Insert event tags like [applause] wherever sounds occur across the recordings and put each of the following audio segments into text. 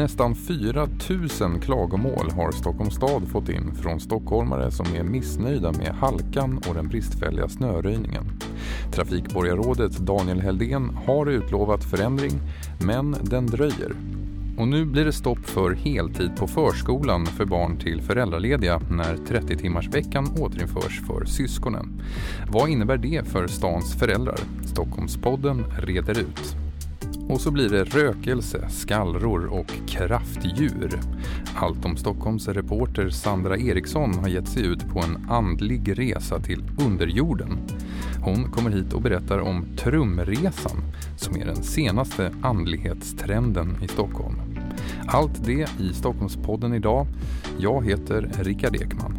Nästan 4 000 klagomål har Stockholms stad fått in från stockholmare som är missnöjda med halkan och den bristfälliga snöröjningen. Trafikborgarrådet Daniel Heldén har utlovat förändring, men den dröjer. Och nu blir det stopp för heltid på förskolan för barn till föräldralediga när 30-timmarsveckan återinförs för syskonen. Vad innebär det för stans föräldrar? Stockholmspodden reder ut. Och så blir det rökelse, skallror och kraftdjur. Allt om Stockholms reporter Sandra Eriksson har gett sig ut på en andlig resa till underjorden. Hon kommer hit och berättar om Trumresan som är den senaste andlighetstrenden i Stockholm. Allt det i Stockholmspodden idag. Jag heter Rickard Ekman.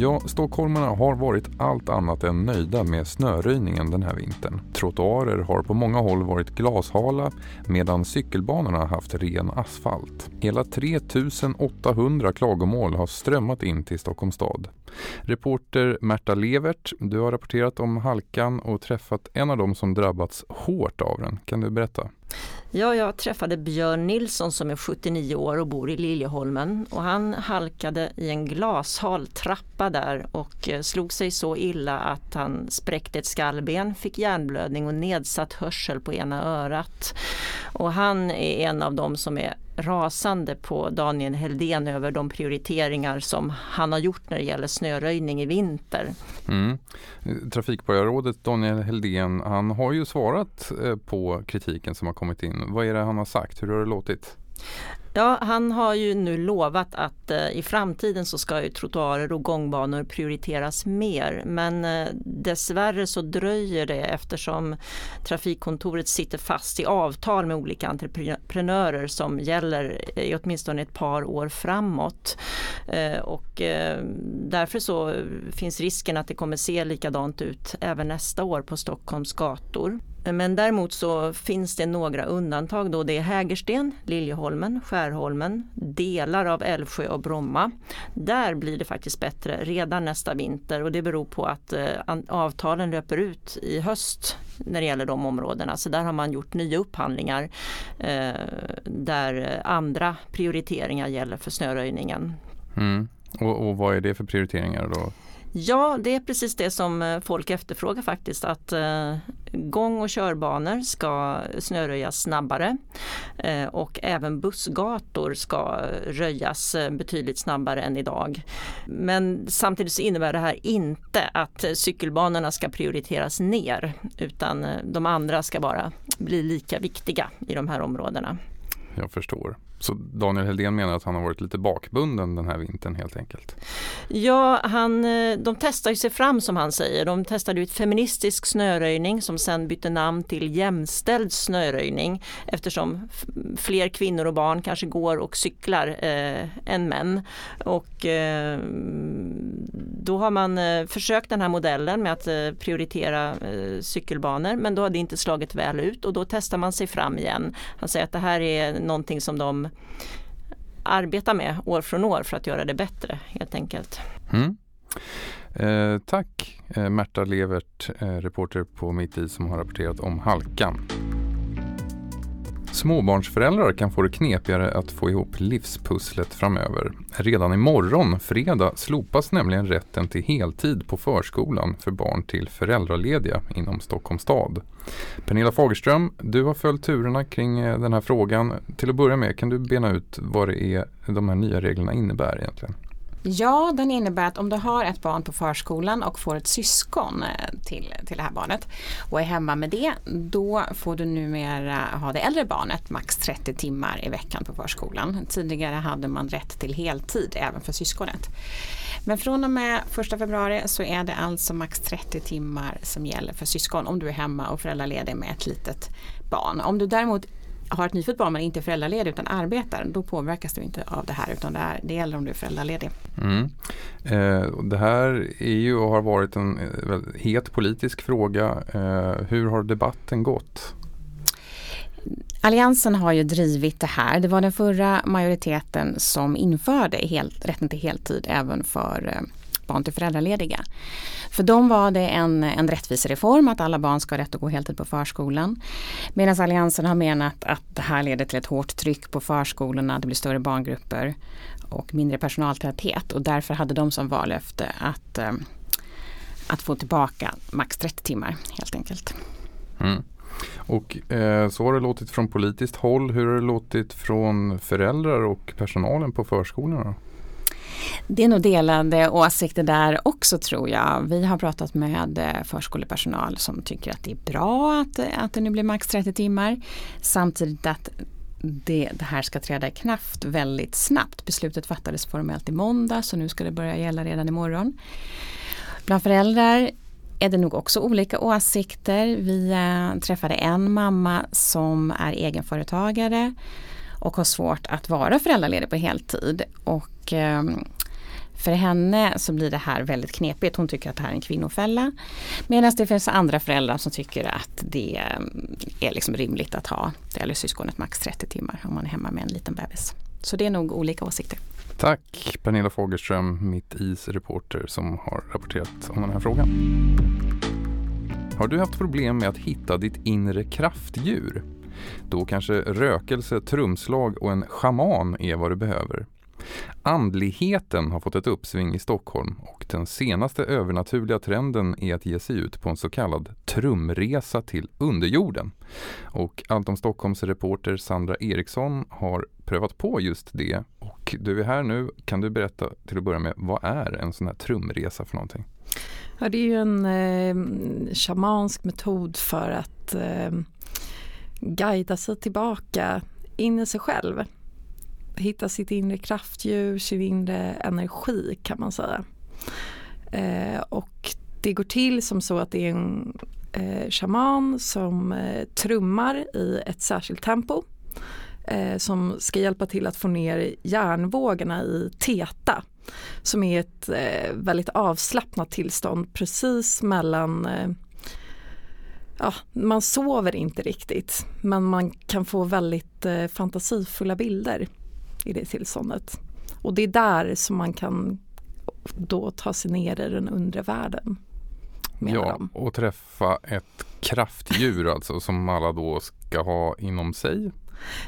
Ja, stockholmarna har varit allt annat än nöjda med snöröjningen den här vintern. Trottoarer har på många håll varit glashala medan cykelbanorna haft ren asfalt. Hela 3800 klagomål har strömmat in till Stockholms stad. Reporter Märta Levert, du har rapporterat om halkan och träffat en av dem som drabbats hårt av den. Kan du berätta? Ja, jag träffade Björn Nilsson som är 79 år och bor i Liljeholmen och han halkade i en glashal trappa där och eh, slog sig så illa att han spräckte ett skallben, fick hjärnblödning och nedsatt hörsel på ena örat. Och han är en av dem som är rasande på Daniel Heldén över de prioriteringar som han har gjort när det gäller snöröjning i vinter. Mm. Trafikborgarrådet Daniel Heldén han har ju svarat eh, på kritiken som har kommit in. Vad är det han har sagt? Hur har det låtit? Ja, han har ju nu lovat att eh, i framtiden så ska ju trottoarer och gångbanor prioriteras mer. Men eh, dessvärre så dröjer det eftersom trafikkontoret sitter fast i avtal med olika entreprenörer som gäller i åtminstone ett par år framåt. Eh, och eh, därför så finns risken att det kommer se likadant ut även nästa år på Stockholms gator. Men däremot så finns det några undantag då. Det är Hägersten, Liljeholmen, Skärholmen, delar av Älvsjö och Bromma. Där blir det faktiskt bättre redan nästa vinter och det beror på att eh, avtalen löper ut i höst när det gäller de områdena. Så där har man gjort nya upphandlingar eh, där andra prioriteringar gäller för snöröjningen. Mm. Och, och vad är det för prioriteringar då? Ja, det är precis det som eh, folk efterfrågar faktiskt. Att eh, gång och körbanor ska snöröjas snabbare eh, och även bussgator ska röjas betydligt snabbare än idag. Men samtidigt så innebär det här inte att cykelbanorna ska prioriteras ner utan de andra ska bara bli lika viktiga i de här områdena. Jag förstår. Så Daniel Heldén menar att han har varit lite bakbunden den här vintern helt enkelt? Ja, han, eh, de testar sig fram som han säger. De testade ut feministisk snöröjning som sen bytte namn till jämställd snöröjning eftersom fler kvinnor och barn kanske går och cyklar eh, än män. Och eh, då har man eh, försökt den här modellen med att eh, prioritera eh, cykelbanor men då har det inte slagit väl ut och då testar man sig fram igen. Han säger att det här är någonting som de arbeta med år från år för att göra det bättre helt enkelt. Mm. Eh, tack eh, Märta Levert, eh, reporter på Mitt i som har rapporterat om halkan. Småbarnsföräldrar kan få det knepigare att få ihop livspusslet framöver. Redan imorgon, fredag, slopas nämligen rätten till heltid på förskolan för barn till föräldralediga inom Stockholms stad. Pernilla Fagerström, du har följt turerna kring eh, den här frågan. Till att börja med, kan du bena ut vad det är de här nya reglerna innebär egentligen? Ja, den innebär att om du har ett barn på förskolan och får ett syskon eh, till, till det här barnet och är hemma med det, då får du numera ha det äldre barnet max 30 timmar i veckan på förskolan. Tidigare hade man rätt till heltid även för syskonet. Men från och med 1 februari så är det alltså max 30 timmar som gäller för syskon om du är hemma och föräldraledig med ett litet barn. Om du däremot har ett nyfött barn men inte är föräldraledig utan arbetar, då påverkas du inte av det här utan det, är, det gäller om du är föräldraledig. Mm. Eh, det här är ju och har varit en eh, het politisk fråga. Eh, hur har debatten gått? Alliansen har ju drivit det här. Det var den förra majoriteten som införde helt, rätten till heltid även för eh, barn till föräldralediga. För dem var det en, en rättvisereform att alla barn ska ha rätt att gå heltid på förskolan. Medan Alliansen har menat att det här leder till ett hårt tryck på förskolorna, det blir större barngrupper och mindre personaltäthet och därför hade de som vallöfte att, eh, att få tillbaka max 30 timmar helt enkelt. Mm. Och eh, så har det låtit från politiskt håll. Hur har det låtit från föräldrar och personalen på förskolorna? Det är nog delade åsikter där också tror jag. Vi har pratat med eh, förskolepersonal som tycker att det är bra att, eh, att det nu blir max 30 timmar. Samtidigt att det, det, här ska träda i kraft väldigt snabbt. Beslutet fattades formellt i måndag så nu ska det börja gälla redan imorgon. Bland föräldrar är det nog också olika åsikter. Vi äh, träffade en mamma som är egenföretagare och har svårt att vara föräldraledig på heltid. Och ehm, för henne så blir det här väldigt knepigt. Hon tycker att det här är en kvinnofälla. Medan det finns andra föräldrar som tycker att det ehm, är liksom rimligt att ha det eller syskonet max 30 timmar om man är hemma med en liten bebis. Så det är nog olika åsikter. Tack Pernilla Fogelström, Mitt Is reporter som har rapporterat om den här frågan. Har du haft problem med att hitta ditt inre kraftdjur? Då kanske rökelse, trumslag och en schaman är vad du behöver. Andligheten har fått ett uppsving i Stockholm och den senaste övernaturliga trenden är att ge sig ut på en så kallad trumresa till underjorden. Och Allt om Stockholms reporter Sandra Eriksson har prövat på just det och du är här nu. Kan du berätta till att börja med, vad är en sån här trumresa för någonting? Ja, det är ju en eh, shamansk metod för att eh, guida sig tillbaka in i sig själv hitta sitt inre kraftdjur, sin inre energi kan man säga. Eh, och det går till som så att det är en eh, shaman som eh, trummar i ett särskilt tempo eh, som ska hjälpa till att få ner hjärnvågorna i teta som är ett eh, väldigt avslappnat tillstånd precis mellan eh, ja, man sover inte riktigt men man kan få väldigt eh, fantasifulla bilder i det tillståndet. Och det är där som man kan då ta sig ner i den undre världen. Ja, de. och träffa ett kraftdjur alltså som alla då ska ha inom sig.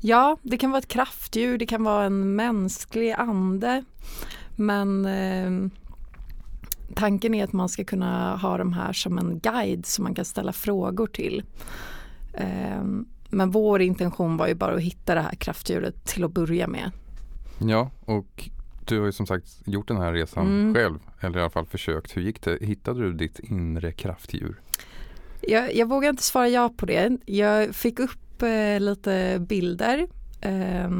Ja, det kan vara ett kraftdjur, det kan vara en mänsklig ande. Men eh, tanken är att man ska kunna ha de här som en guide som man kan ställa frågor till. Eh, men vår intention var ju bara att hitta det här kraftdjuret till att börja med. Ja, och du har ju som sagt gjort den här resan mm. själv, eller i alla fall försökt. Hur gick det? Hittade du ditt inre kraftdjur? Jag, jag vågar inte svara ja på det. Jag fick upp eh, lite bilder. Eh,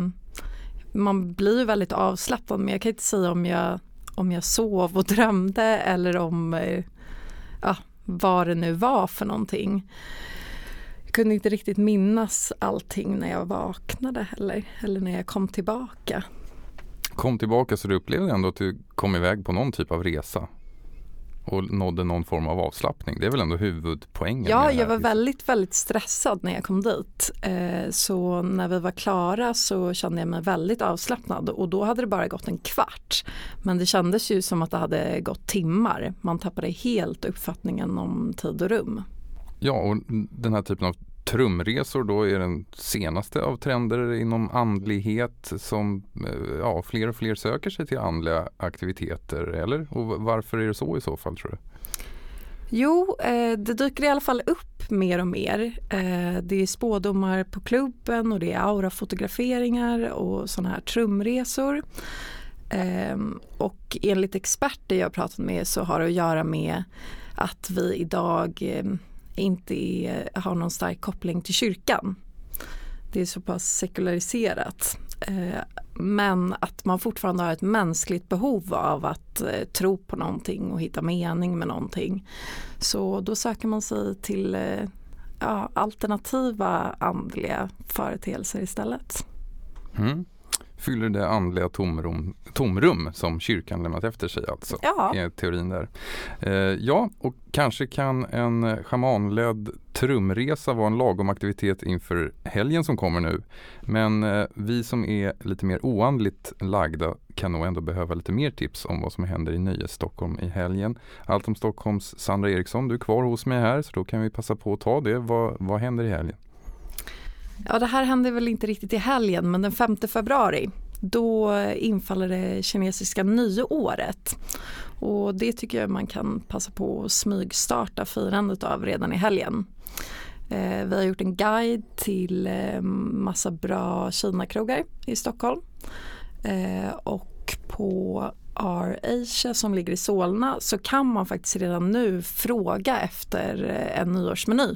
man blir väldigt avslappnad men jag kan inte säga om jag, om jag sov och drömde eller om eh, ja, vad det nu var för någonting Jag kunde inte riktigt minnas allting när jag vaknade heller, eller när jag kom tillbaka. Kom tillbaka så du upplevde ändå att du kom iväg på någon typ av resa och nådde någon form av avslappning. Det är väl ändå huvudpoängen? Ja, jag var väldigt, väldigt stressad när jag kom dit. Eh, så när vi var klara så kände jag mig väldigt avslappnad och då hade det bara gått en kvart. Men det kändes ju som att det hade gått timmar. Man tappade helt uppfattningen om tid och rum. Ja, och den här typen av trumresor då är den senaste av trender inom andlighet som eh, ja, fler och fler söker sig till andliga aktiviteter, eller? Och varför är det så i så fall tror du? Jo, eh, det dyker i alla fall upp mer och mer. Eh, det är spådomar på klubben och det är aurafotograferingar och sådana här trumresor. Ehm, och enligt experter jag pratat med så har det att göra med att vi idag ehm, inte är, har någon stark koppling till kyrkan. Det är så pass sekulariserat. Eh, men att man fortfarande har ett mänskligt behov av att eh, tro på någonting och hitta mening med någonting. Så då söker man sig till eh, ja, alternativa andliga företeelser istället. Mm fyller det andliga tomrum, tomrum som kyrkan lämnat efter sig alltså. Ja. Är teorin där. Eh, ja, och kanske kan en schamanledd trumresa vara en lagom aktivitet inför helgen som kommer nu. Men eh, vi som är lite mer oandligt lagda kan nog ändå behöva lite mer tips om vad som händer i Nöjes Stockholm i helgen. Allt om Stockholms Sandra Eriksson, du är kvar hos mig här så då kan vi passa på att ta det. Vad, vad händer i helgen? Ja, det här händer väl inte riktigt i helgen, men den 5 februari då infaller det kinesiska nyåret. Och det tycker jag man kan passa på att smygstarta firandet av redan i helgen. Eh, vi har gjort en guide till eh, massa bra Kina-krogar i Stockholm. Eh, och på R Asia som ligger i Solna så kan man faktiskt redan nu fråga efter eh, en nyårsmeny.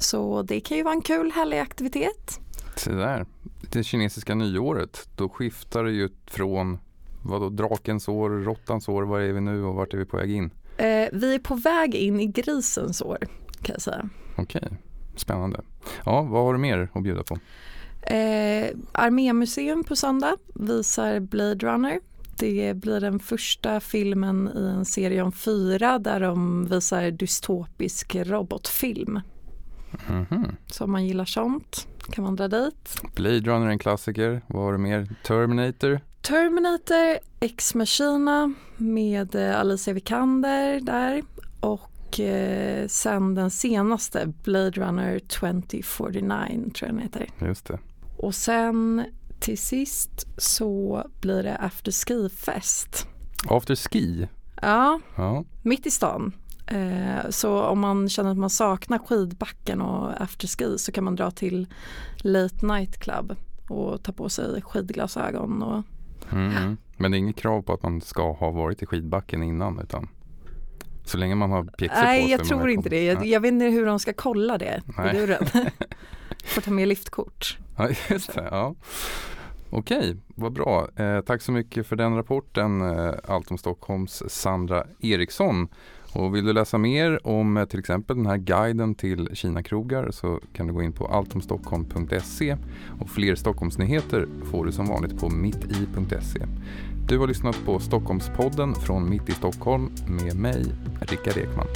Så det kan ju vara en kul härlig aktivitet. Se där. Det kinesiska nyåret, då skiftar det ju från vadå, drakens år, råttans år, var är vi nu och vart är vi på väg in? Eh, vi är på väg in i grisens år kan jag säga. Okej, spännande. Ja, vad har du mer att bjuda på? Eh, Armémuseum på söndag visar Blade Runner. Det blir den första filmen i en serie om fyra där de visar dystopisk robotfilm. Mm -hmm. Så om man gillar sånt kan man dra dit. Blade Runner är en klassiker. Vad har du mer? Terminator? Terminator, Ex Machina med eh, Alicia Vikander där och eh, sen den senaste Blade Runner 2049 tror jag den heter. Just det. Och sen till sist så blir det After Ski-fest. After Ski? Ja, ja. mitt i stan. Eh, så om man känner att man saknar skidbacken och afterski så kan man dra till Late Night Club och ta på sig skidglasögon. Och, mm. Men det är inget krav på att man ska ha varit i skidbacken innan utan så länge man har pjäxor Nej, på sig. jag tror inte det. Jag, jag, vet inte hur de ska kolla det Nej. i. [laughs] Får ta med liftkort. Ja, just det. Ja. Okej, vad bra. Eh, tack så mycket för den rapporten, eh, Allt om Stockholms Sandra Eriksson. Och vill du läsa mer om eh, till exempel den här guiden till Kina-krogar så kan du gå in på alltomstockholm.se och fler Stockholmsnyheter får du som vanligt på mitti.se. Du har lyssnat på Stockholmspodden från Mitt i Stockholm med mig, Rickard Ekman.